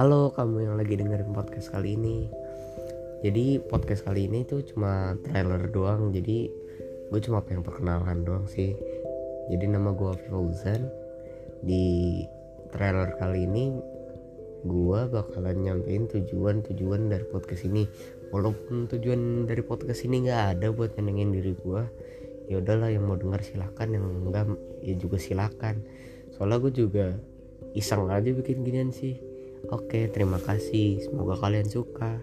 Halo kamu yang lagi dengerin podcast kali ini. Jadi podcast kali ini tuh cuma trailer doang. Jadi gue cuma pengen perkenalan doang sih. Jadi nama gue Fauzan Di trailer kali ini Gue bakalan nyampein tujuan-tujuan dari podcast ini. Walaupun tujuan dari podcast ini gak ada buat nyenengin diri gue ya udahlah yang mau dengar silakan yang enggak ya juga silakan. Soalnya gue juga iseng aja bikin ginian sih oke terima kasih. Semoga kalian suka